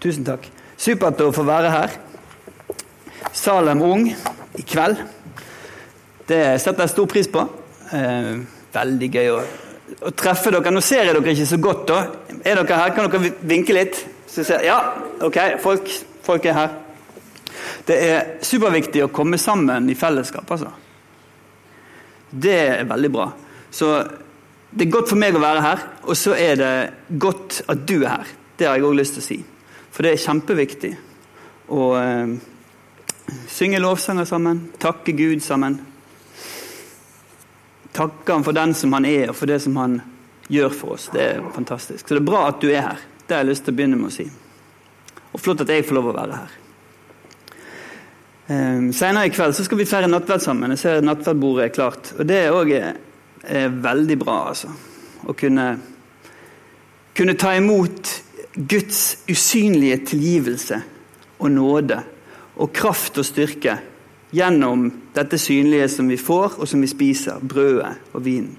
Tusen takk. Supert å få være her. Salem Ung i kveld. Det setter jeg stor pris på. Eh, veldig gøy å, å, treffe dere. Nå ser jeg dere ikke så godt. da. Er dere her? Kan dere vinke litt? Ser, ja, ok, folk, folk, er her. Det er superviktig å komme sammen i fellesskap, altså. Det er veldig bra. Så det er godt for meg å være her, og så er det godt at du er her. Det har jeg òg lyst til å si. For det er kjempeviktig å eh, synge lovsanger sammen, takke Gud sammen. Takke ham for den som han er, og for det som han gjør for oss. Det er fantastisk. Så det er bra at du er her. Det har jeg lyst til å begynne med å si. Og flott at jeg får lov å være her. Eh, senere i kveld så skal vi feire nattverd sammen. Jeg ser nattverdbordet er klart. Og det er, òg veldig bra, altså. Å kunne, kunne ta imot Guds usynlige tilgivelse og nåde og kraft og styrke gjennom dette synlige som vi får, og som vi spiser. Brødet og vinen.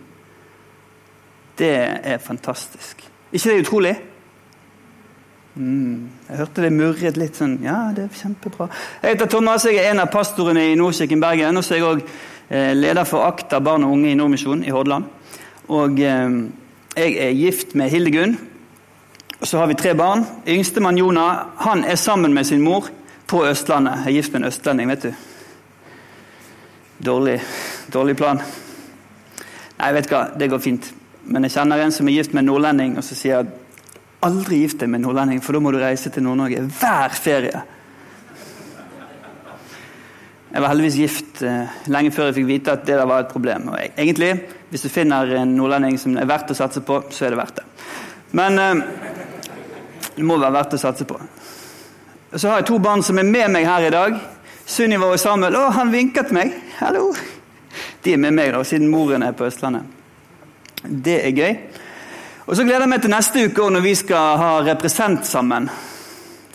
Det er fantastisk. ikke det utrolig? Mm, jeg hørte det murret litt sånn Ja, det er kjempebra. Jeg heter Thomas, jeg er en av pastorene i Nordkirken Bergen. Og så er jeg òg eh, leder for Akta barn og unge i Nordmisjonen i Hordaland. Og eh, jeg er gift med Hildegunn. Så har vi tre barn. Yngstemann Jonah han er sammen med sin mor på Østlandet. Jeg er gift med en østlending, vet du. Dårlig, dårlig plan. Nei, vet du hva, det går fint. Men jeg kjenner en som er gift med en nordlending, og så sier jeg aldri gift deg med en nordlending, for da må du reise til Nord-Norge hver ferie. Jeg var heldigvis gift eh, lenge før jeg fikk vite at det der var et problem. Og egentlig, hvis du finner en nordlending som er verdt å satse på, så er det verdt det. Men eh, det må være verdt å satse på. Så har jeg to barn som er med meg her i dag. Sunniva og Samuel. Å, han vinket meg! Hallo! De er med meg, da, siden moren er på Østlandet. Det er gøy. Og Så gleder jeg meg til neste uke når vi skal ha represent sammen.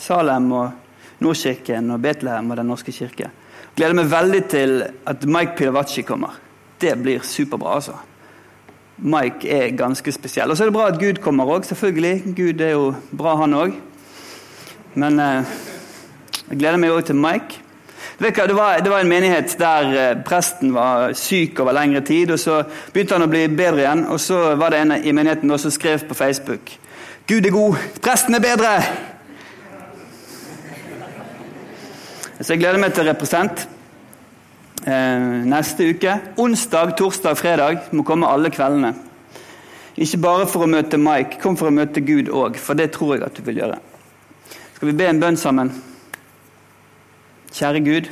Salem og Nordkirken og Betlehem og Den norske kirke. Gleder meg veldig til at Mike Pilavachi kommer. Det blir superbra, altså. Mike er ganske spesiell. Og så er det bra at Gud kommer òg, selvfølgelig. Gud er jo bra, han òg. Men eh, jeg gleder meg òg til Mike. Det var, det var, en menighet der eh, presten var syk over lengre tid. og Så begynte han å bli bedre igjen, og så var det en i menigheten som skrev på Facebook Gud er god, presten er bedre! Så jeg gleder meg til represent eh, neste uke. Onsdag, torsdag, fredag må komme alle kveldene. Ikke bare for å møte Mike, kom for å møte Gud òg, for det tror jeg at du vil gjøre. Skal vi be en bønn sammen? Kjære Gud.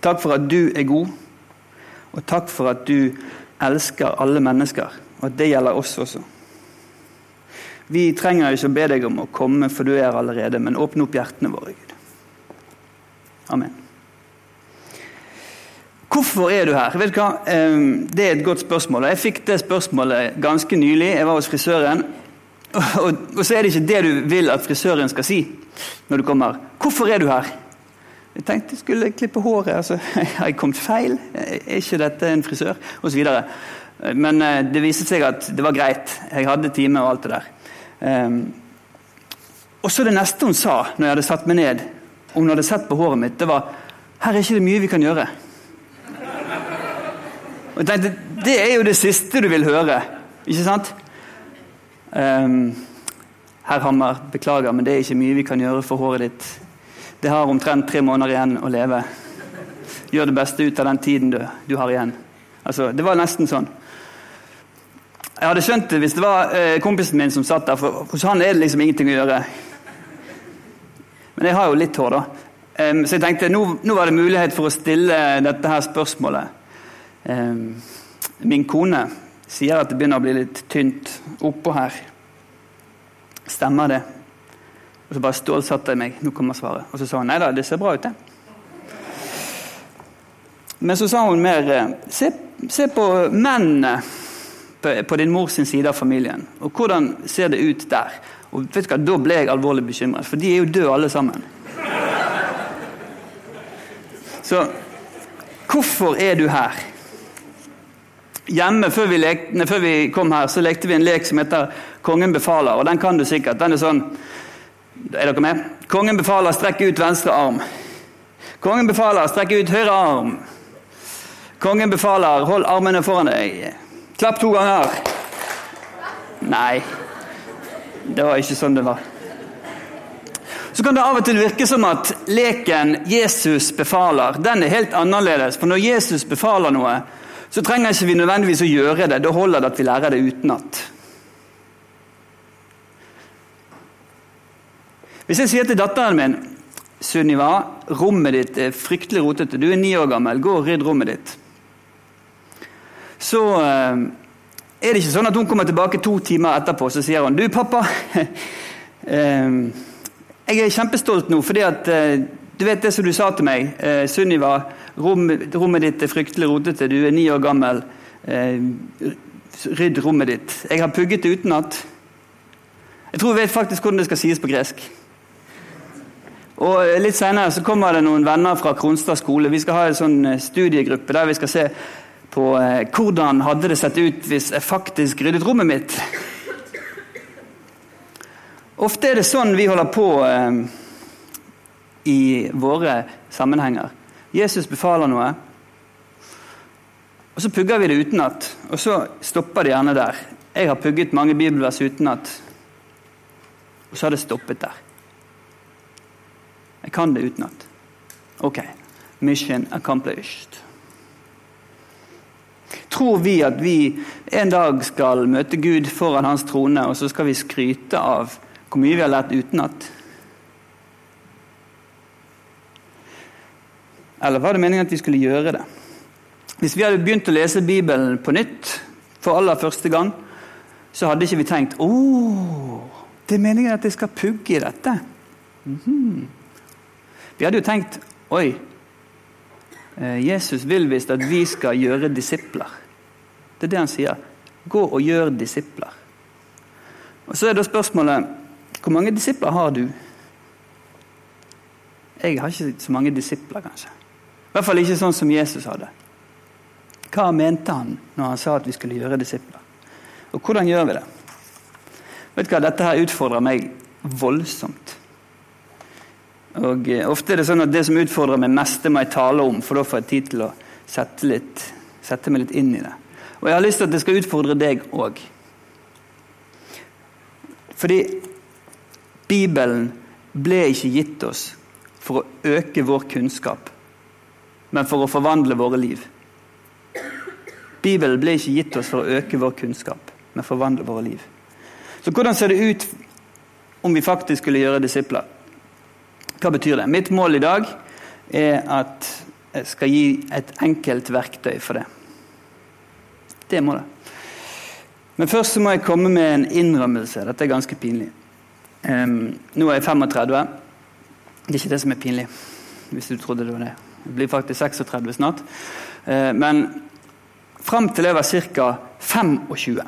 Takk for at du er god, og takk for at du elsker alle mennesker, og at det gjelder oss også. Vi trenger ikke å be deg om å komme, for du er allerede, men åpne opp hjertene våre, Gud. Amen. Hvorfor er du her? Vet du hva? Ehm, det er et godt spørsmål. Jeg fikk det spørsmålet ganske nylig. Jeg var hos frisøren. Og så er det ikke det du vil at frisøren skal si når du kommer. Hvorfor er du her? Jeg tenkte jeg skulle klippe håret. altså, Har jeg kommet feil? Er ikke dette en frisør? Og så. Men eh, det viste seg at det var greit. Jeg hadde time og alt det der. Um, og så det neste hun sa når jeg hadde satt meg ned, og hun hadde sett på håret mitt, det var Her er ikke det mye vi kan gjøre. Og jeg tenkte, Det er jo det siste du vil høre, ikke sant? Um, Herr Hammer, beklager, men det er ikke mye vi kan gjøre for håret ditt. Det har omtrent tre måneder igjen å leve. Gjør det beste ut av den tiden du, du har igjen. Altså, Det var nesten sånn. Jeg hadde skjønt det hvis det var eh, kompisen min som satt der, for hos han er det liksom ingenting å gjøre. Men jeg har jo litt hår, da. Um, så jeg tenkte nå, nå, var det mulighet for å stille dette her spørsmålet. Um, min kone sier at det begynner å bli litt tynt oppå her. Stemmer det? Og så bare stålsatte jeg meg. Nå kommer svaret. Og så sa hun nei da, det ser bra ut, det. Men så sa hun mer eh, se, se på mennene på, på, din mors side av familien. Og hvordan ser det ut der? Og vet du hva, Da ble jeg alvorlig bekymret, for de er jo døde alle sammen. Så hvorfor er du her? Hjemme før vi, lekte, før vi kom her, så lekte vi en lek som heter 'Kongen befaler'. og Den kan du sikkert. Den er sånn Er dere med? Kongen befaler strekke ut venstre arm. Kongen befaler strekke ut høyre arm. Kongen befaler hold armene foran deg. Klapp to ganger. Nei, det var ikke sånn det var. Så kan det av og til virke som at leken 'Jesus befaler' den er helt annerledes. For når Jesus befaler noe, så trenger ikke vi nødvendigvis å gjøre det. Da holder det at vi lærer det utenat. Hvis jeg sier til datteren min Sunniva, rommet ditt er fryktelig rotete. Du er ni år gammel. Gå og rydd rommet ditt. Så eh, er det ikke sånn at hun kommer tilbake to timer etterpå så sier hun, du pappa, eh, jeg er kjempestolt nå fordi at eh, du vet det som du sa til meg, Sunniva, rommet, ditt er fryktelig rotete, du er ni år gammel. Rydd rommet ditt. Jeg har pugget det utenat. Jeg tror jeg vet faktisk hvordan det skal sies på gresk. Og Litt senere så kommer det noen venner fra Kronstad skole. Vi skal ha en sånn eh, studiegruppe der vi skal se på eh, hvordan hadde det sett ut hvis jeg faktisk ryddet rommet mitt. Ofte er det sånn vi holder på eh, i våre sammenhenger. Jesus befaler noe, og så pugger vi det utenat. Og så stopper det gjerne der. Jeg har pugget mange bibelvers utenat, og så har det stoppet der. Jeg kan det utenat. Ok. Mission accomplished. Tror vi at vi en dag skal møte Gud foran hans trone, og så skal vi skryte av hvor mye vi har lært utenat? Eller var det meningen at vi skulle gjøre det? Hvis vi hadde begynt å lese Bibelen på nytt for aller første gang, så hadde ikke vi tenkt å, det er meningen at jeg skal pugge i dette. Mm -hmm. Vi hadde jo tenkt Oi, eh, Jesus vil visst at vi skal gjøre disipler. Det er det han sier. Gå og gjør disipler. Og Så er da spørsmålet hvor mange disipler har du? Jeg har ikke så mange disipler, kanskje. I hvert fall ikke sånn som Jesus hadde. Hva mente han når han sa at vi skulle gjøre disipler? Og hvordan gjør vi det? Vet du hva, Dette her utfordrer meg voldsomt. Og eh, Ofte er det sånn at det som utfordrer meg mest, det må jeg tale om, for da får jeg tid til å sette, litt, sette meg litt inn i det. Og jeg har lyst til at det skal utfordre deg òg. Fordi Bibelen ble ikke gitt oss for å øke vår kunnskap, men for å forvandle våre liv. Bibelen ble ikke gitt oss for å øke vår kunnskap, men forvandle våre liv. Så hvordan ser det ut om vi faktisk skulle gjøre disipler? Hva betyr det? Mitt mål i dag er at jeg skal gi et enkelt verktøy for det. Det må det. Men først så må jeg komme med en innrømmelse. Dette er ganske pinlig. Um, nå er jeg 35. Det er ikke det som er pinlig, hvis du trodde det var det. Jeg blir faktisk 36 snart. Uh, men fram til jeg var ca. 25,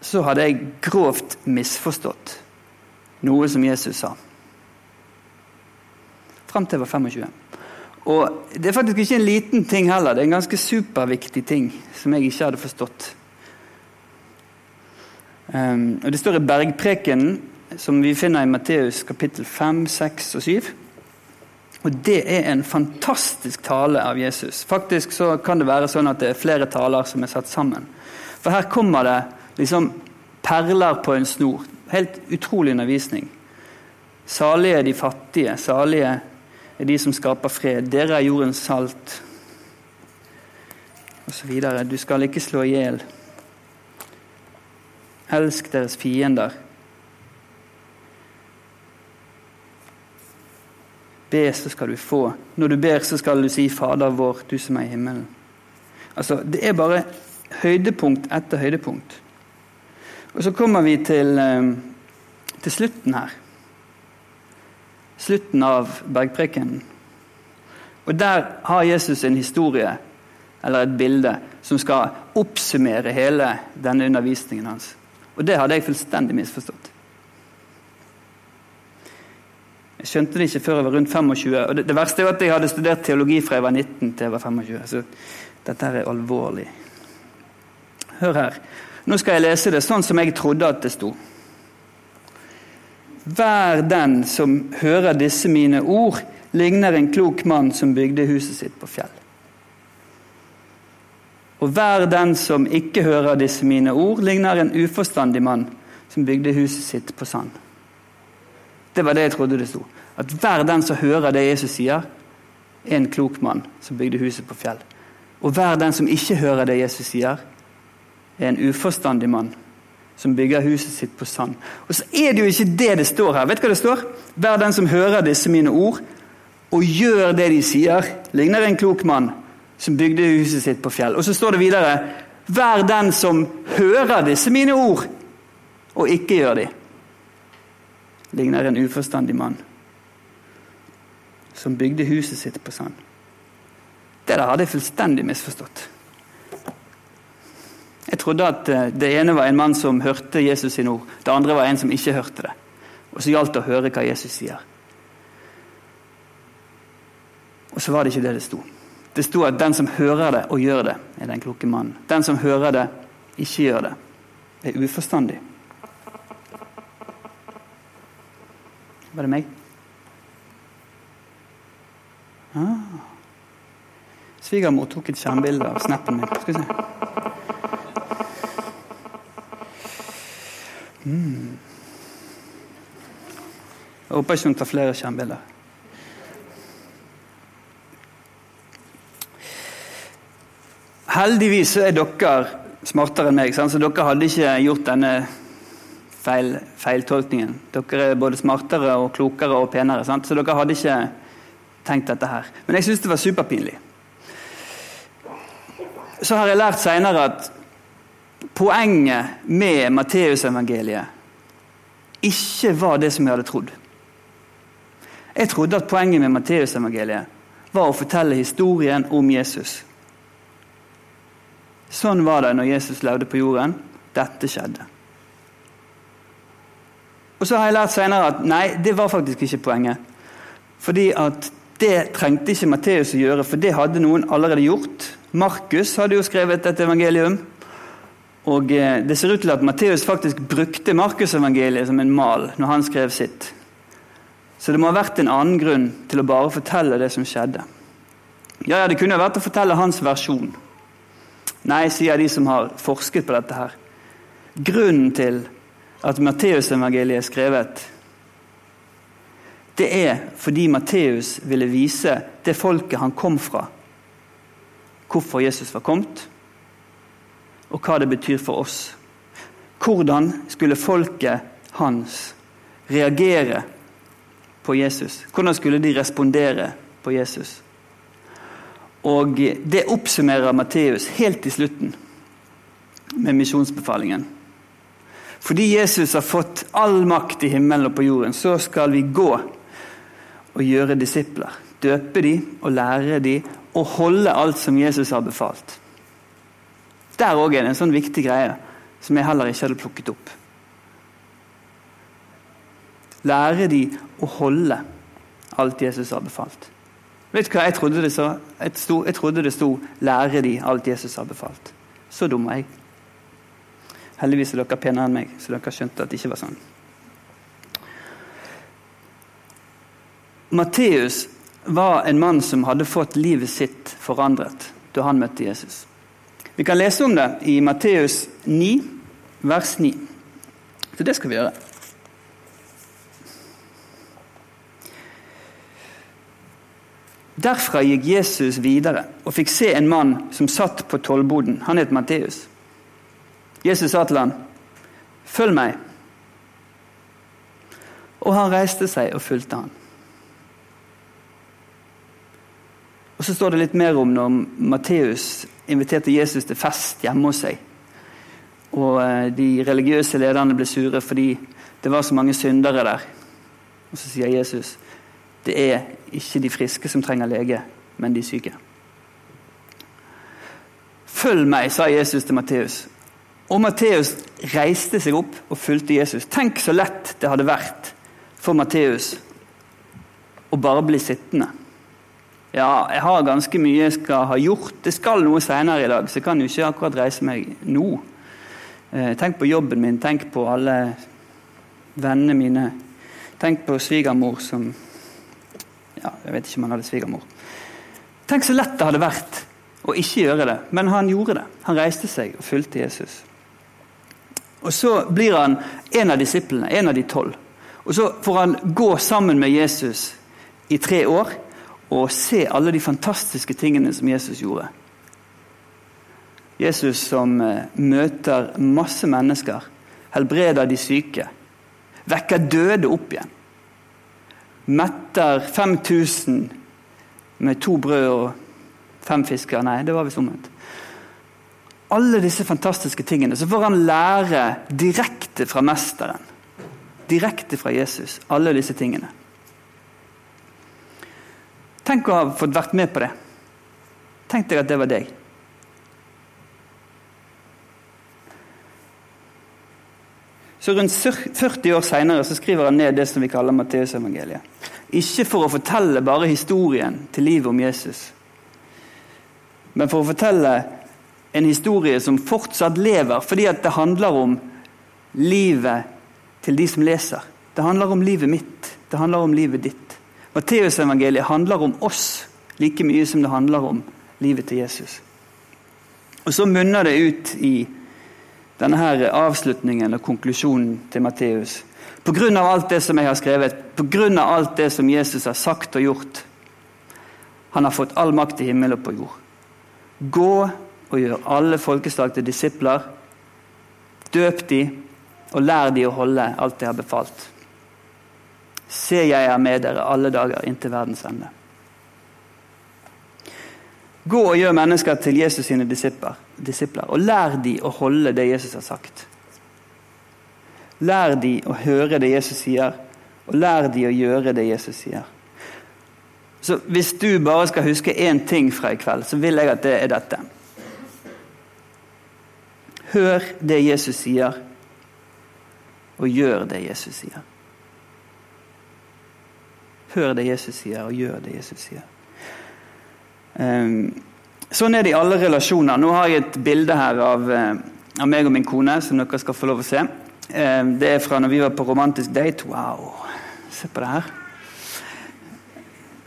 så hadde jeg grovt misforstått noe som Jesus sa fram til jeg var 25. Og Det er faktisk ikke en liten ting heller, det er en ganske superviktig ting som jeg ikke hadde forstått. Um, og Det står i Bergprekenen, som vi finner i Matteus kapittel 5, 6 og 7. Og Det er en fantastisk tale av Jesus. Faktisk så kan det være sånn at det er flere taler som er satt sammen. For her kommer det liksom perler på en snor. Helt utrolig undervisning. Salige er de fattige, salige er de som skaper fred. Dere er jordens salt. Og så videre. Du skal ikke slå i hjel. Elsk deres fiender. Be, så skal du få. Når du ber, så skal du si 'Fader vår, du som er i himmelen'. Altså, Det er bare høydepunkt etter høydepunkt. Og så kommer vi til, eh, til slutten her slutten av bergprekenen. Og Der har Jesus en historie, eller et bilde, som skal oppsummere hele denne undervisningen hans. Og det hadde jeg fullstendig misforstått. Jeg skjønte det ikke før jeg var rundt 25. Og det, det verste er at jeg hadde studert teologi fra jeg var 19 til jeg var 25. Så dette er alvorlig. Hør her. Nå skal jeg lese det sånn som jeg trodde at det sto. Hver den som hører disse mine ord, ligner en klok mann som bygde huset sitt på fjell. Og hver den som ikke hører disse mine ord, ligner en uforstandig mann som bygde huset sitt på sand. Det var det jeg trodde det sto. At hver den som hører det Jesus sier, er en klok mann som bygde huset på fjell. Og hver den som ikke hører det Jesus sier, er en uforstandig mann som bygger huset sitt på sand. Og så er det jo ikke det det står her. Vet du hva det står? Hver den som hører disse mine ord, og gjør det de sier, ligner en klok mann som bygde huset sitt på fjell. Og så står det videre Vær den som hører disse mine ord, og ikke gjør de, ligner en uforstandig mann som bygde huset sitt på sand. Det der hadde jeg fullstendig misforstått. Jeg trodde at eh, det ene var en mann som hørte Jesus sine ord. Det andre var en som ikke hørte det. Og så gjaldt det å høre hva Jesus sier. Og så var det ikke det det sto. Det sto at den som hører det og gjør det, er den kloke mannen. Den som hører det, ikke gjør det, er uforstandig. Var det meg? Ah. Svigermor tok et skjermbilde av snappen min. Skal vi se. Mm. Jeg håper ikke hun tar flere skjermbilder. Heldigvis er dere smartere enn meg, så dere hadde ikke gjort denne feil, feiltolkningen. Dere er både smartere og klokere og penere, sant? så dere hadde ikke tenkt dette her. Men jeg syns det var superpinlig. Så har jeg lært seinere at poenget med Matteusevangeliet ikke var det som jeg hadde trodd. Jeg trodde at poenget med Matteusevangeliet var å fortelle historien om Jesus. Sånn var det når Jesus levde på jorden. Dette skjedde. Og så har jeg lært senere at nei, det var faktisk ikke poenget. Fordi at det trengte ikke Matteus å gjøre, for det hadde noen allerede gjort. Markus hadde jo skrevet et evangelium. Og eh, det ser ut til at Matteus faktisk brukte Markusevangeliet som en mal når han skrev sitt. Så det må ha vært en annen grunn til å bare fortelle det som skjedde. Ja, ja, Det kunne vært å fortelle hans versjon. Nei, sier de som har forsket på dette her. Grunnen til at Matteusevangeliet er skrevet, det er fordi Matteus ville vise det folket han kom fra, hvorfor Jesus var kommet, og hva det betyr for oss. Hvordan skulle folket hans reagere på Jesus? Hvordan skulle de respondere på Jesus? Og Det oppsummerer Matteus helt i slutten med misjonsbefalingen. Fordi Jesus har fått all makt i himmelen og på jorden, så skal vi gå og gjøre disipler. Døpe de og lære de og holde alt som Jesus har befalt. Der òg er det en sånn viktig greie som jeg heller ikke hadde plukket opp. Lære de å holde alt Jesus har befalt. Vet du hva jeg trodde det så? Jeg, trodde det sto 'lære de alt Jesus har befalt'. Så dum er jeg. Heldigvis er dere penere enn meg, så dere skjønte at det ikke var sånn. Matteus var en mann som hadde fått livet sitt forandret da han møtte Jesus. Vi kan lese om det i Matteus 9, vers 9. Så det skal vi gjøre. Derfra gikk Jesus videre og fikk se en mann som satt på tollboden. Han het Matteus. Jesus sa til ham, 'Følg meg.' Og han reiste seg og fulgte han. Og Så står det litt mer om når Matteus inviterte Jesus til fest hjemme hos seg. Og eh, De religiøse lederne ble sure fordi det var så mange syndere der. Og Så sier Jesus det er ikke de friske som trenger lege, men de syke. Følg meg, sa Jesus til Matteus. Og Matteus reiste seg opp og fulgte Jesus. Tenk så lett det hadde vært for Matteus å bare bli sittende. Ja, jeg har ganske mye jeg skal ha gjort. Det skal noe senere i dag, så jeg kan jo ikke akkurat reise meg nå. Eh, tenk på jobben min, tenk på alle vennene mine Tenk på svigermor som Ja, jeg vet ikke om han hadde svigermor. Tenk så lett det hadde vært å ikke gjøre det, men han gjorde det. Han reiste seg og fulgte Jesus. Og Så blir han en av disiplene, en av de tolv. Og Så får han gå sammen med Jesus i tre år og se alle de fantastiske tingene som Jesus gjorde. Jesus som eh, møter masse mennesker, helbreder de syke, vekker døde opp igjen. Metter 5000 med to brød og fem fisker. Nei, det var visst omvendt. Alle disse fantastiske tingene. Så får han lære direkte fra mesteren. Direkte fra Jesus. Alle disse tingene. Tenk å ha fått vært med på det. Tenk deg at det var deg. Så Rundt 40 år seinere skriver han ned det som vi kaller Matteusevangeliet. Ikke for å fortelle bare historien til livet om Jesus, men for å fortelle en historie som fortsatt lever, fordi det handler om livet til de som leser. Det handler om livet mitt, det handler om livet ditt. Matteusevangeliet handler om oss like mye som det handler om livet til Jesus. Og så munner det ut i denne her avslutningen og konklusjonen til Matteus. Pga. alt det som jeg har skrevet, pga. alt det som Jesus har sagt og gjort. Han har fått all makt i himmel og på jord. Gå og gjør alle folkeslag til disipler. Døp de og lær de å holde alt de har befalt. Se, jeg er med dere alle dager inntil verdens ende. Gå og gjør mennesker til Jesus sine disipler, disipler, og lær de å holde det Jesus har sagt. Lær de å høre det Jesus sier, og lær de å gjøre det Jesus sier. Så Hvis du bare skal huske én ting fra i kveld, så vil jeg at det er dette. Hør det Jesus sier, og gjør det Jesus sier. Hør det Jesus sier, og gjør det Jesus sier. Um, sånn er det i alle relasjoner. Nå har jeg et bilde her av, uh, av meg og min kone som dere skal få lov å se. Um, det er fra når vi var på romantisk date. Wow! Se på det her.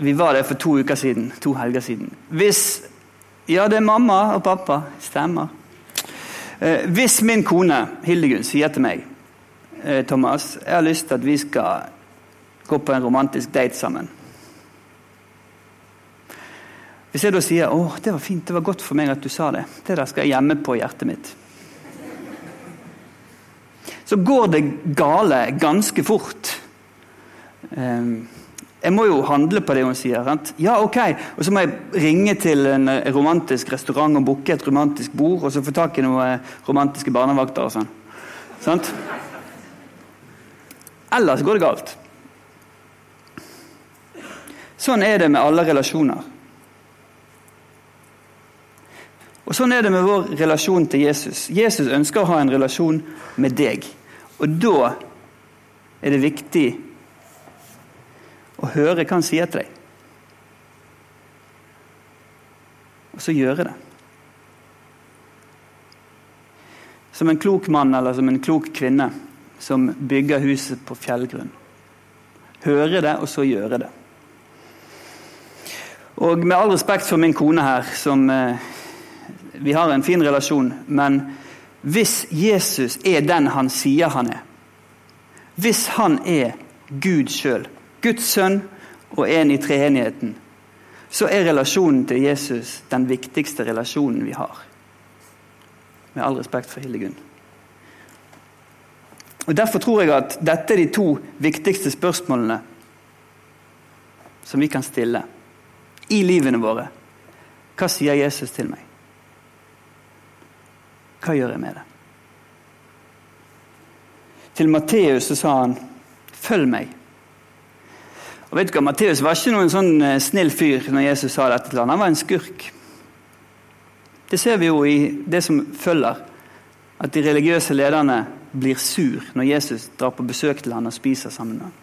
Vi var der for to uker siden. To helger siden. Hvis Ja, det er mamma og pappa. Stemmer. Uh, hvis min kone Hildegunn sier til meg uh, Thomas, jeg har lyst til at vi skal gå på en romantisk date sammen. Hvis jeg da sier å, det var fint, det var godt for meg at du sa det, det der skal jeg gjemme på hjertet mitt, så går det gale ganske fort. Ehm, jeg må jo handle på det hun sier. Sant? Ja, ok. Og så må jeg ringe til en romantisk restaurant og booke et romantisk bord, og så få tak i noen romantiske barnevakter og sånn. Sant? Ellers går det galt. Sånn er det med alle relasjoner. Og Sånn er det med vår relasjon til Jesus. Jesus ønsker å ha en relasjon med deg. Og da er det viktig å høre hva han sier til deg. Og så gjøre det. Som en klok mann eller som en klok kvinne som bygger huset på fjellgrunn. Høre det, og så gjøre det. Og med all respekt for min kone her, som eh, vi har en fin relasjon, men hvis Jesus er den han sier han er, hvis han er Gud sjøl, Guds sønn og en i treenigheten, så er relasjonen til Jesus den viktigste relasjonen vi har. Med all respekt for Hildegunn. Og Derfor tror jeg at dette er de to viktigste spørsmålene som vi kan stille i livene våre. Hva sier Jesus til meg? Hva gjør jeg med det? Til Matteus sa han 'følg meg'. Og vet du hva, Matteus var ikke noen sånn eh, snill fyr når Jesus sa dette til ham. Han var en skurk. Det ser vi jo i det som følger, at de religiøse lederne blir sur når Jesus drar på besøk til ham og spiser sammen med ham.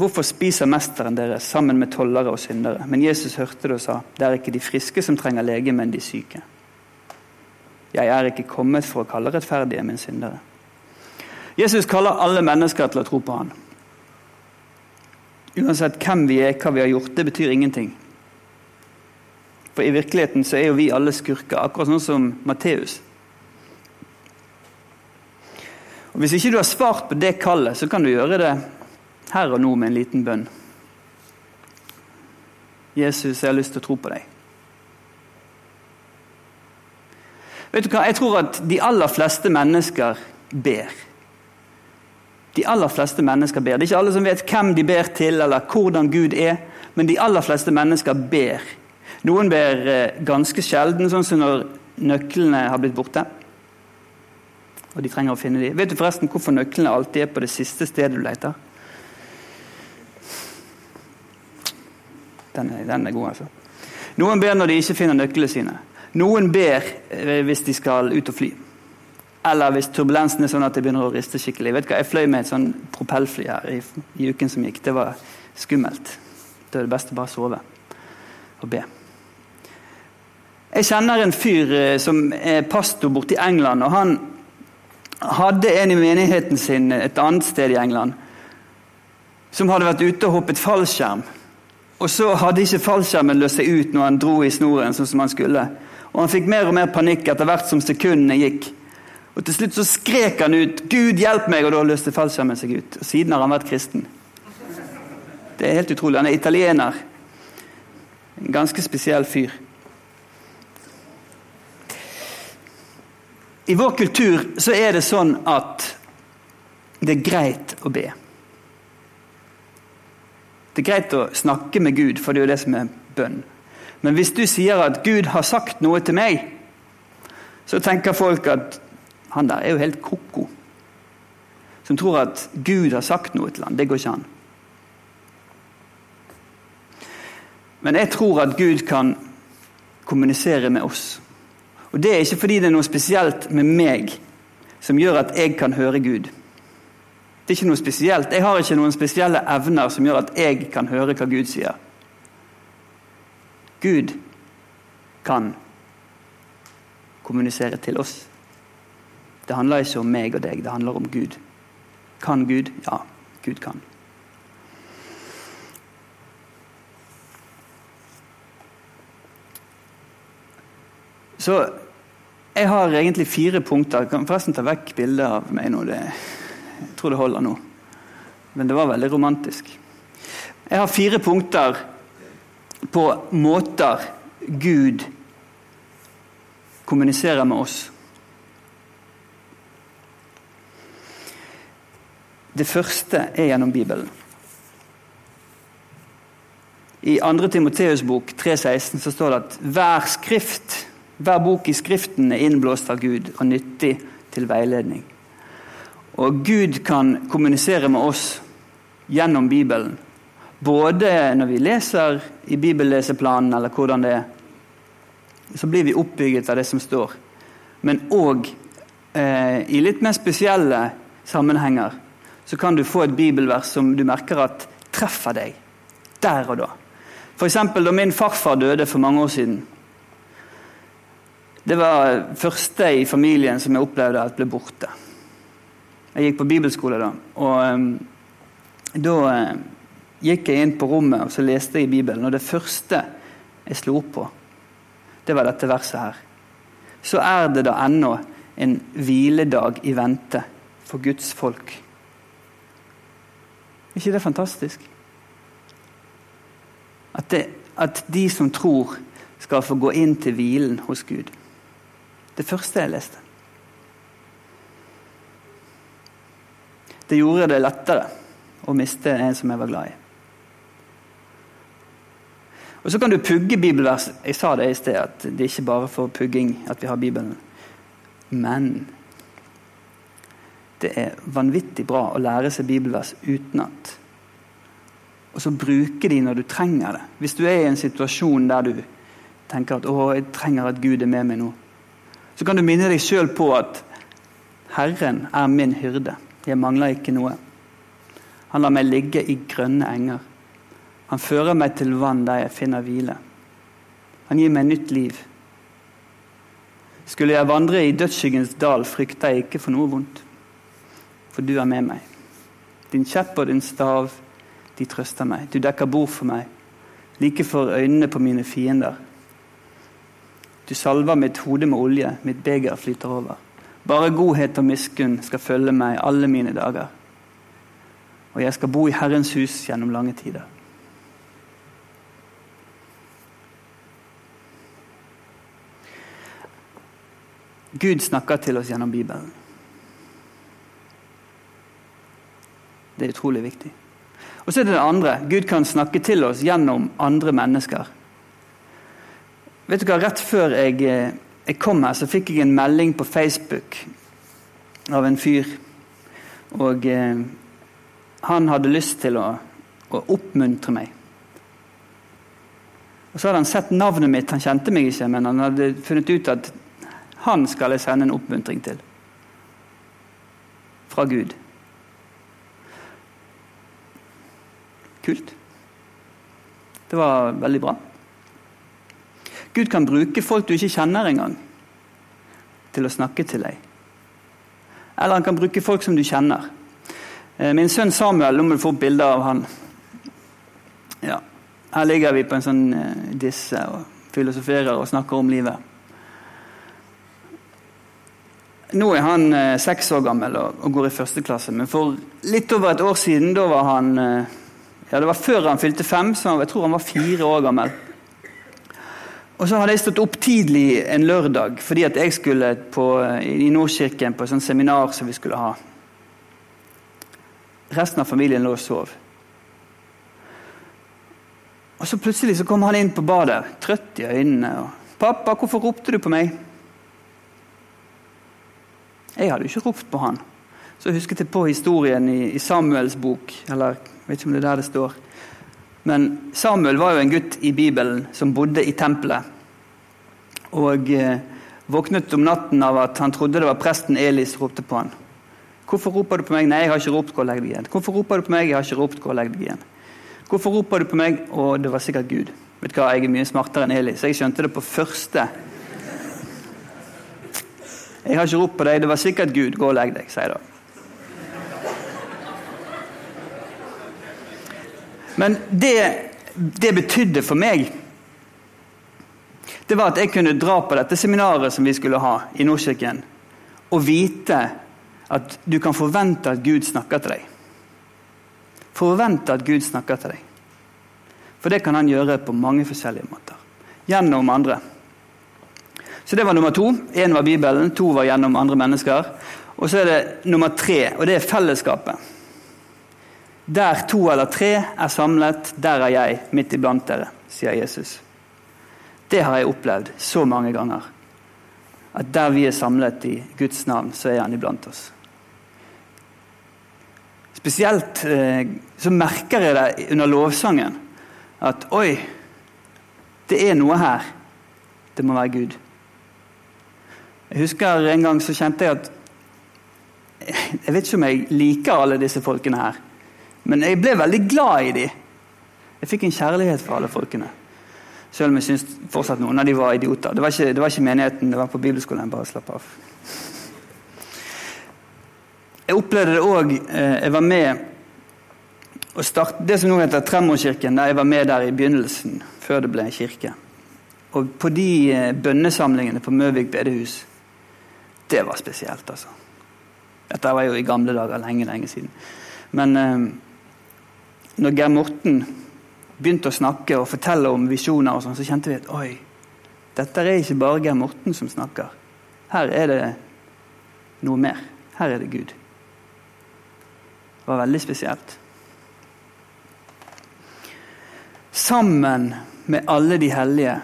Hvorfor spiser mesteren deres sammen med tollere og syndere? Men Jesus hørte det og sa, det er ikke de friske som trenger lege, men de syke. 'Jeg er ikke kommet for å kalle rettferdige, men syndere'. Jesus kaller alle mennesker til å tro på han. Uansett hvem vi er, hva vi har gjort, det betyr ingenting. For i virkeligheten så er jo vi alle skurker, akkurat sånn som Matteus. Og Hvis ikke du har svart på det kallet, så kan du gjøre det her og nå med en liten bønn. Jesus, jeg har lyst til å tro på deg. Vet du hva? Jeg tror at de aller fleste mennesker ber. De aller fleste mennesker ber. Det er ikke alle som vet hvem de ber til, eller hvordan Gud er, men de aller fleste mennesker ber. Noen ber eh, ganske sjelden, sånn som når nøklene har blitt borte. Og de trenger å finne dem. Vet du forresten hvorfor nøklene alltid er på det siste stedet du leter? Den er, den er god, altså. Noen ber når de ikke finner nøklene sine. Noen ber eh, hvis de skal ut og fly. Eller hvis turbulensen er sånn at det begynner å riste skikkelig. Vet du hva, Jeg fløy med et sånn propellfly her i, i, uken som gikk. Det var skummelt. Det er det beste å bare sove og be. Jeg kjenner en fyr eh, som er pastor borte i England. og Han hadde en i menigheten sin et annet sted i England som hadde vært ute og hoppet fallskjerm. Og så hadde ikke fallskjermen løst seg ut når han dro i snoren sånn som han skulle. Og han fikk mer og mer panikk etter hvert som sekundene gikk. Og Til slutt så skrek han ut 'Gud, hjelp meg!' og da løste fallskjermen seg ut. Og Siden har han vært kristen. Det er helt utrolig. Han er italiener. En ganske spesiell fyr. I vår kultur så er det sånn at det er greit å be. Det er greit å snakke med Gud, for det er jo det som er bønn. Men hvis du sier at 'Gud har sagt noe til meg', så tenker folk at han der er jo helt ko-ko. Som tror at Gud har sagt noe til ham. Det går ikke an. Men jeg tror at Gud kan kommunisere med oss. Og Det er ikke fordi det er noe spesielt med meg som gjør at jeg kan høre Gud. Det er ikke noe spesielt. Jeg har ikke noen spesielle evner som gjør at jeg kan høre hva Gud sier. Gud kan kommunisere til oss. Det handler ikke om meg og deg, det handler om Gud. Kan Gud? Ja, Gud kan. Så jeg har egentlig fire punkter. Jeg kan forresten ta vekk bildet av meg nå. Det, jeg tror det holder nå. Men det var veldig romantisk. Jeg har fire punkter på måter Gud kommuniserer med oss. Det første er gjennom Bibelen. I 2. Timoteus bok 3,16 så står det at hver skrift, hver bok i Skriften er innblåst av Gud og nyttig til veiledning. Og Gud kan kommunisere med oss gjennom Bibelen både når vi leser i bibelleseplanen, eller hvordan det er, så blir vi oppbygget av det som står. Men òg eh, i litt mer spesielle sammenhenger så kan du få et bibelvers som du merker at treffer deg der og da. F.eks. da min farfar døde for mange år siden. Det var første i familien som jeg opplevde at ble borte. Jeg gikk på bibelskole da. Og um, da eh, gikk jeg inn på rommet og så leste jeg i Bibelen. Og det første jeg slo opp på, det var dette verset her. Så er det da ennå en hviledag i vente for Guds folk. Er ikke det fantastisk? At, det, at de som tror, skal få gå inn til hvilen hos Gud. Det første jeg leste. Det gjorde det lettere å miste en som jeg var glad i. Og Så kan du pugge bibelvers. Jeg sa det i sted, at det ikke bare for pugging at vi har Bibelen. Men det er vanvittig bra å lære seg bibelvers utenat. Og så bruke de når du trenger det. Hvis du er i en situasjon der du tenker at 'Å, jeg trenger at Gud er med meg nå', så kan du minne deg sjøl på at 'Herren er min hyrde'. Jeg mangler ikke noe. Han lar meg ligge i grønne enger. Han fører meg til vann der jeg finner hvile. Han gir meg nytt liv. Skulle jeg vandre i dødsskyggens dal, frykter jeg ikke for noe vondt. For du er med meg. Din kjepp og din stav, de trøster meg. Du dekker bord for meg, like for øynene på mine fiender. Du salver mitt hode med olje, mitt beger flyter over. Bare godhet og miskunn skal følge meg alle mine dager. Og jeg skal bo i Herrens hus gjennom lange tider. Gud snakker til oss gjennom Bibelen. Det er utrolig viktig. Og så er det det andre. Gud kan snakke til oss gjennom andre mennesker. Vet du hva, Rett før jeg, eh, jeg kom her, så fikk jeg en melding på Facebook av en fyr. Og eh, han hadde lyst til å, å, oppmuntre meg. Og Så hadde han sett navnet mitt, han kjente meg ikke, men han hadde funnet ut at han skal jeg sende en oppmuntring til. Fra Gud. Kult. Det var veldig bra. Gud kan bruke folk du ikke kjenner engang, til å snakke til deg. Eller han kan bruke folk som du kjenner. Eh, min sønn Samuel, nå må du få bilder av han. Ja, Her ligger vi på en sånn eh, disse og filosoferer og snakker om livet. Nå er han eh, seks år gammel og, går i første klasse, men for litt over et år siden, da var han ja, Det var før han fylte fem, så jeg tror han var fire år gammel. Og så hadde jeg stått opp tidlig en lørdag fordi at jeg skulle på, i Nordkirken på et sånt seminar som vi skulle ha. Resten av familien lå og sov. Og så plutselig så kom han inn på badet, trøtt i øynene. og 'Pappa, hvorfor ropte du på meg?' Jeg hadde jo ikke ropt på han. Så husket jeg på historien i, i Samuels bok, eller jeg vet ikke om det er der det står. Men Samuel var jo en gutt i Bibelen som bodde i tempelet. Og eh, våknet om natten av at han trodde det var presten Eli som ropte på han. 'Hvorfor roper du på meg?' 'Nei, jeg har ikke ropt. Gå og legg deg igjen.' 'Hvorfor roper du på meg?' 'Jeg har ikke ropt. Gå og legg deg igjen.' 'Hvorfor roper du på meg?' Og det var sikkert Gud. Vet du hva, Jeg er mye smartere enn Eli, så jeg skjønte det på første. 'Jeg har ikke ropt på deg. Det var sikkert Gud. Gå og legg deg', sier jeg da. Men det det betydde for meg, det var at jeg kunne dra på dette seminaret som vi skulle ha i Nordkirken, og vite at du kan forvente at Gud snakker til deg. Forvente at Gud snakker til deg. For det kan han gjøre på mange forskjellige måter. Gjennom andre. Så det var nummer to. Én var Bibelen, to var gjennom andre mennesker. Og så er det nummer tre, og det er fellesskapet. Der to eller tre er samlet, der er jeg midt iblant dere, sier Jesus. Det har jeg opplevd så mange ganger. At der vi er samlet i Guds navn, så er han iblant oss. Spesielt eh, så merker jeg det under lovsangen. At oi, det er noe her. Det må være Gud. Jeg husker en gang så kjente jeg at Jeg vet ikke om jeg liker alle disse folkene her. Men jeg ble veldig glad i dem. Jeg fikk en kjærlighet for alle folkene. Selv om jeg syns fortsatt noen av dem var idioter. Det var, ikke, det var ikke, menigheten, det var på bibelskolen. Bare slapp av. Jeg opplevde det òg eh, Jeg var med å starte det som nå heter Tremorkirken, Der jeg var med der i begynnelsen, før det ble en kirke. Og på de eh, bønnesamlingene på Møvik bedehus Det var spesielt, altså. Dette var jo i gamle dager, lenge, lenge siden. Men eh, når Geir Morten begynte å snakke og fortelle om visjoner, og sånn, så kjente vi at oi, dette er ikke bare Geir Morten som snakker. Her er det noe mer. Her er det Gud. Det var veldig spesielt. Sammen med alle de hellige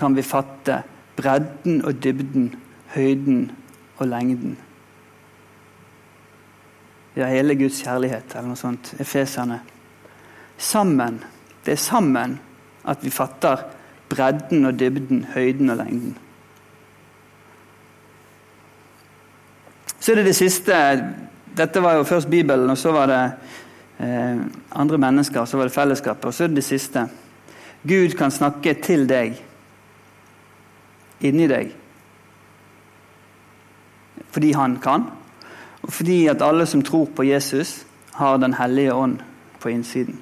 kan vi fatte bredden og dybden, høyden og lengden. Ja, hele Guds kjærlighet, eller noe sånt. Efeserne. Sammen. Det er sammen at vi fatter bredden og dybden, høyden og lengden. Så er det det siste. Dette var jo først Bibelen, og så var det eh, andre mennesker, så var det fellesskapet. Og så er det det siste. Gud kan snakke til deg, inni deg, fordi han kan. Og fordi at alle som tror på Jesus, har Den hellige ånd på innsiden.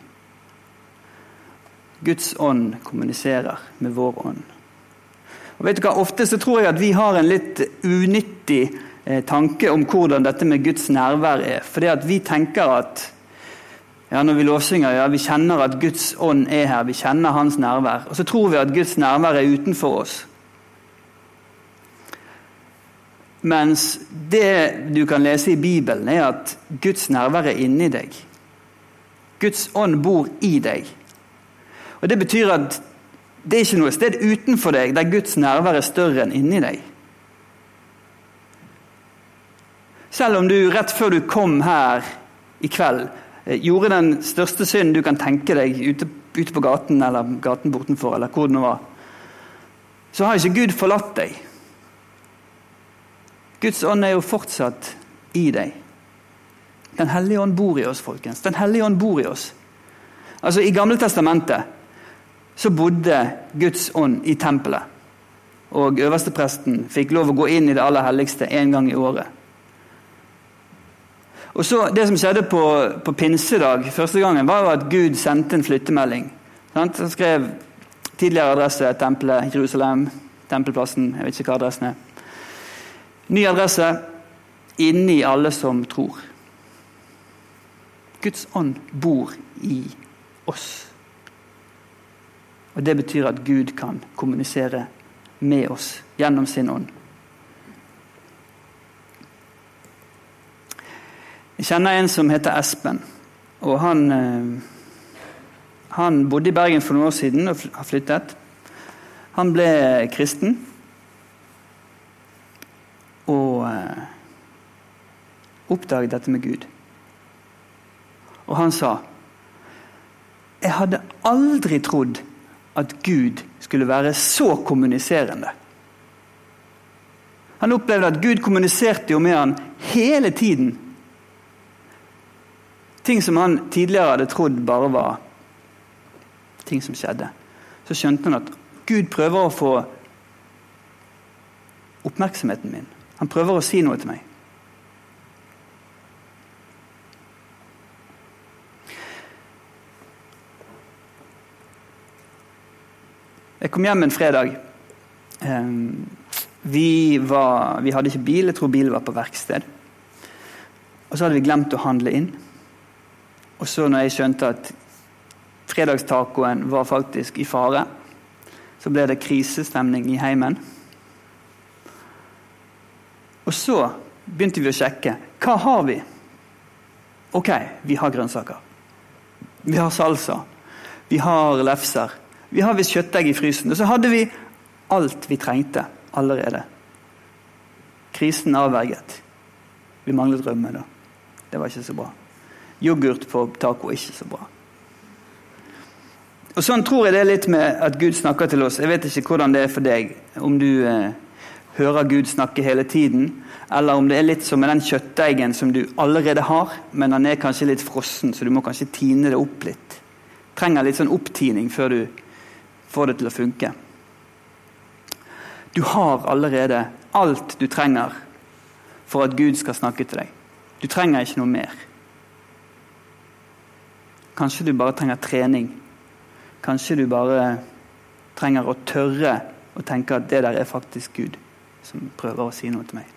Guds ånd kommuniserer med vår ånd. Og vet du hva? Ofte så tror jeg at vi har en litt unyttig eh, tanke om hvordan dette med Guds nærvær er. Fordi at vi tenker at ja, når vi lovsynger, ja, vi kjenner at Guds ånd er her. Vi kjenner hans nærvær. Og så tror vi at Guds nærvær er utenfor oss. Mens det du kan lese i Bibelen, er at Guds nærvær er inni deg. Guds ånd bor i deg. Og Det betyr at det er ikke noe sted utenfor deg der Guds nærvær er større enn inni deg. Selv om du rett før du kom her i kveld, eh, gjorde den største synden du kan tenke deg ute, ute på gaten eller gaten bortenfor, eller hvor det nå var, så har ikke Gud forlatt deg. Guds ånd er jo fortsatt i deg. Den hellige ånd bor i oss, folkens. Den hellige ånd bor i oss. Altså, I Gamle Testamentet så bodde Guds ånd i tempelet. Og øverstepresten fikk lov å gå inn i det aller helligste én gang i året. Og så Det som skjedde på, på, pinsedag første gangen, var jo at Gud sendte en flyttemelding. Sant? Han skrev tidligere adresse tempelet Jerusalem, tempelplassen, jeg vet ikke hva adressen er. Ny adresse inni alle som tror. Guds ånd bor i oss. Og Det betyr at Gud kan kommunisere med oss gjennom sin ånd. Jeg kjenner en som heter Espen. og Han, eh, han bodde i Bergen for noen år siden og har flyttet. Han ble kristen. Og eh, oppdaget dette med Gud. Og han sa Jeg hadde aldri trodd at Gud skulle være så kommuniserende. Han opplevde at Gud kommuniserte jo med han hele tiden. Ting som han tidligere hadde trodd bare var ting som skjedde. Så skjønte han at Gud prøver å få oppmerksomheten min. Han prøver å si noe til meg. Jeg kom hjem en fredag. Ehm, vi, var, vi, hadde ikke bil, jeg tror bilen var på verksted. Og så hadde vi glemt å handle inn. Og så når jeg skjønte at fredagstacoen var faktisk i fare, så ble det krisestemning i heimen. Og så begynte vi å sjekke. Hva har vi? Ok, vi har grønnsaker. Vi har salsa. Vi har lefser. Vi har visst kjøttdeig i frysen. Og så hadde vi alt vi trengte allerede. Krisen avverget. Vi manglet rømme, da. Det var ikke så bra. Yoghurt på taco ikke så bra. Og Sånn tror jeg det er litt med at Gud snakker til oss. Jeg vet ikke hvordan det er for deg. Om du eh, hører Gud snakke hele tiden, eller om det er litt som med den kjøttdeigen som du allerede har, men den er kanskje litt frossen, så du må kanskje tine det opp litt. Trenger litt sånn opptining før du får det til å funke. Du har allerede alt du trenger for at Gud skal snakke til deg. Du trenger ikke noe mer. Kanskje du bare trenger trening. Kanskje du bare trenger å tørre å tenke at det der er faktisk Gud som prøver å si noe til meg.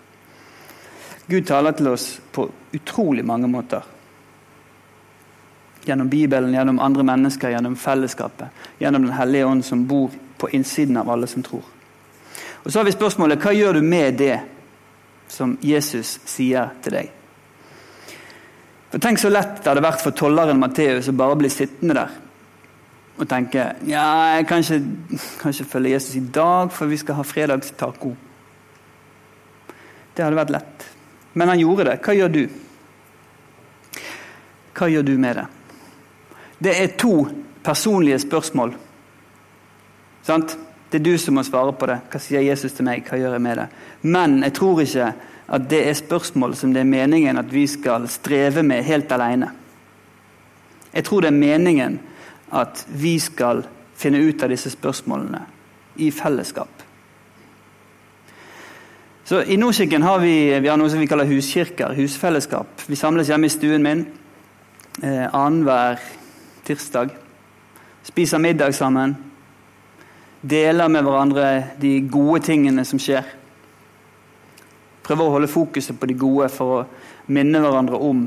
Gud taler til oss på utrolig mange måter. Gjennom Bibelen, gjennom andre mennesker, gjennom fellesskapet. Gjennom Den hellige ånd som bor på innsiden av alle som tror. Og Så har vi spørsmålet hva gjør du med det som Jesus sier til deg? For Tenk så lett det hadde vært for tolleren Matteus å bare bli sittende der og tenke ja, jeg kan ikke, kan ikke følge Jesus i dag, for vi skal ha fredagstaco. Det hadde vært lett. Men han gjorde det. Hva gjør du? Hva gjør du med det? Det er to personlige spørsmål. Sant? Det er du som må svare på det. Hva sier Jesus til meg? Hva gjør jeg med det? Men jeg tror ikke at det er spørsmål som det er meningen at vi skal streve med helt alene. Jeg tror det er meningen at vi skal finne ut av disse spørsmålene i fellesskap. Så I Nordkirken har vi, vi har noe som vi kaller huskirker, husfellesskap. Vi samles hjemme i stuen min eh, annenhver tirsdag. Spiser middag sammen. Deler med hverandre de gode tingene som skjer. Prøver å holde fokuset på de gode for å minne hverandre om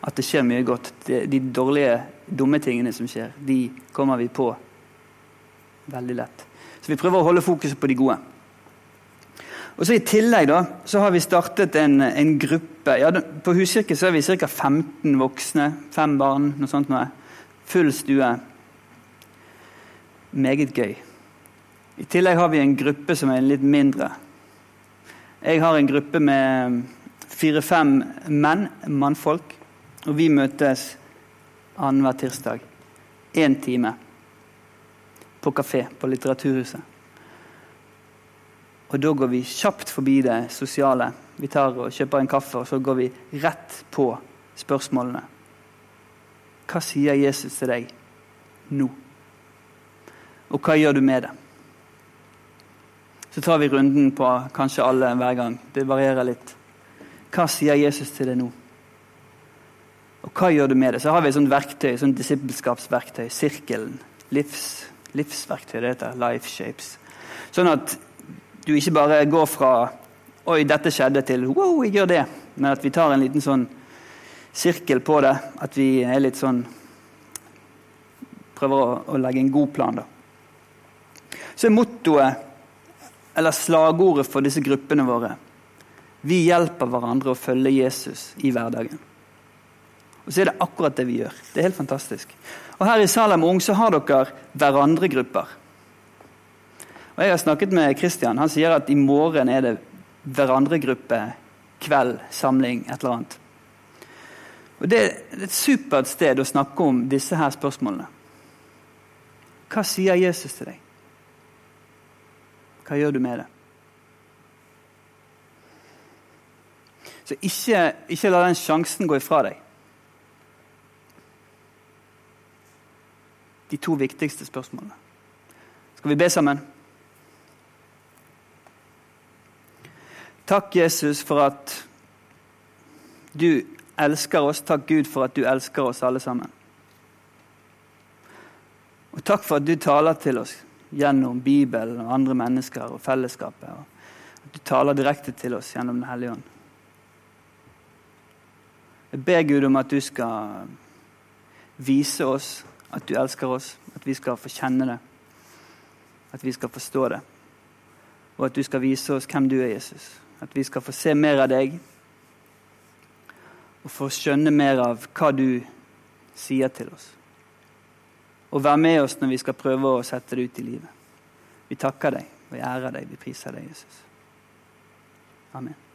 at det skjer mye godt. De, de dårlige, dumme tingene som skjer, de kommer vi på veldig lett. Så vi prøver å holde fokuset på de gode. Og så I tillegg da, så har vi startet en, en gruppe. Ja, på Huskirke så er vi ca. 15 voksne. Fem barn, noe sånt noe. Full stue. Meget gøy. I tillegg har vi en gruppe som er litt mindre. Jeg har en gruppe med fire-fem menn, mannfolk. Og vi møtes annenhver tirsdag. Én time på kafé på Litteraturhuset. Og da går vi kjapt forbi det sosiale. Vi tar og kjøper en kaffe, og så går vi rett på spørsmålene. Hva sier Jesus til deg nå? Og hva gjør du med det? Så tar vi runden på kanskje alle hver gang. Det varierer litt. Hva sier Jesus til deg nå? Og hva gjør du med det? Så har vi et sånt verktøy, sånt disippelskapsverktøy. Sirkelen. Livs, livsverktøy. Det heter Life Shapes. Sånn at du ikke bare går fra 'oi, dette skjedde' til 'wow, jeg gjør det', men at vi tar en liten sånn sirkel på det. At vi er litt sånn Prøver å, å legge en god plan, da. Så er mottoet, eller slagordet for disse gruppene våre Vi hjelper hverandre å følge Jesus i hverdagen. Og så er det akkurat det vi gjør. Det er helt fantastisk. Og her i Salem Ung så har dere hverandre-grupper. Og Jeg har snakket med Kristian. Han sier at i morgen er det hverandregruppe, kveld, samling, et eller annet. Og Det er et supert sted å snakke om disse her spørsmålene. Hva sier Jesus til deg? Hva gjør du med det? Så ikke, ikke la den sjansen gå ifra deg. De to viktigste spørsmålene. Skal vi be sammen? Takk, Jesus, for at du elsker oss. Takk, Gud, for at du elsker oss alle sammen. Og takk for at du taler til oss gjennom Bibelen og andre mennesker og fellesskapet. Og at du taler direkte til oss gjennom Den hellige ånd. Jeg ber Gud om at du skal vise oss at du elsker oss, at vi skal få kjenne det, at vi skal forstå det, og at du skal vise oss hvem du er, Jesus. At vi skal få se mer av deg og få skjønne mer av hva du sier til oss. Og være med oss når vi skal prøve å sette det ut i livet. Vi takker deg, vi ærer deg, vi priser deg, Jesus. Amen.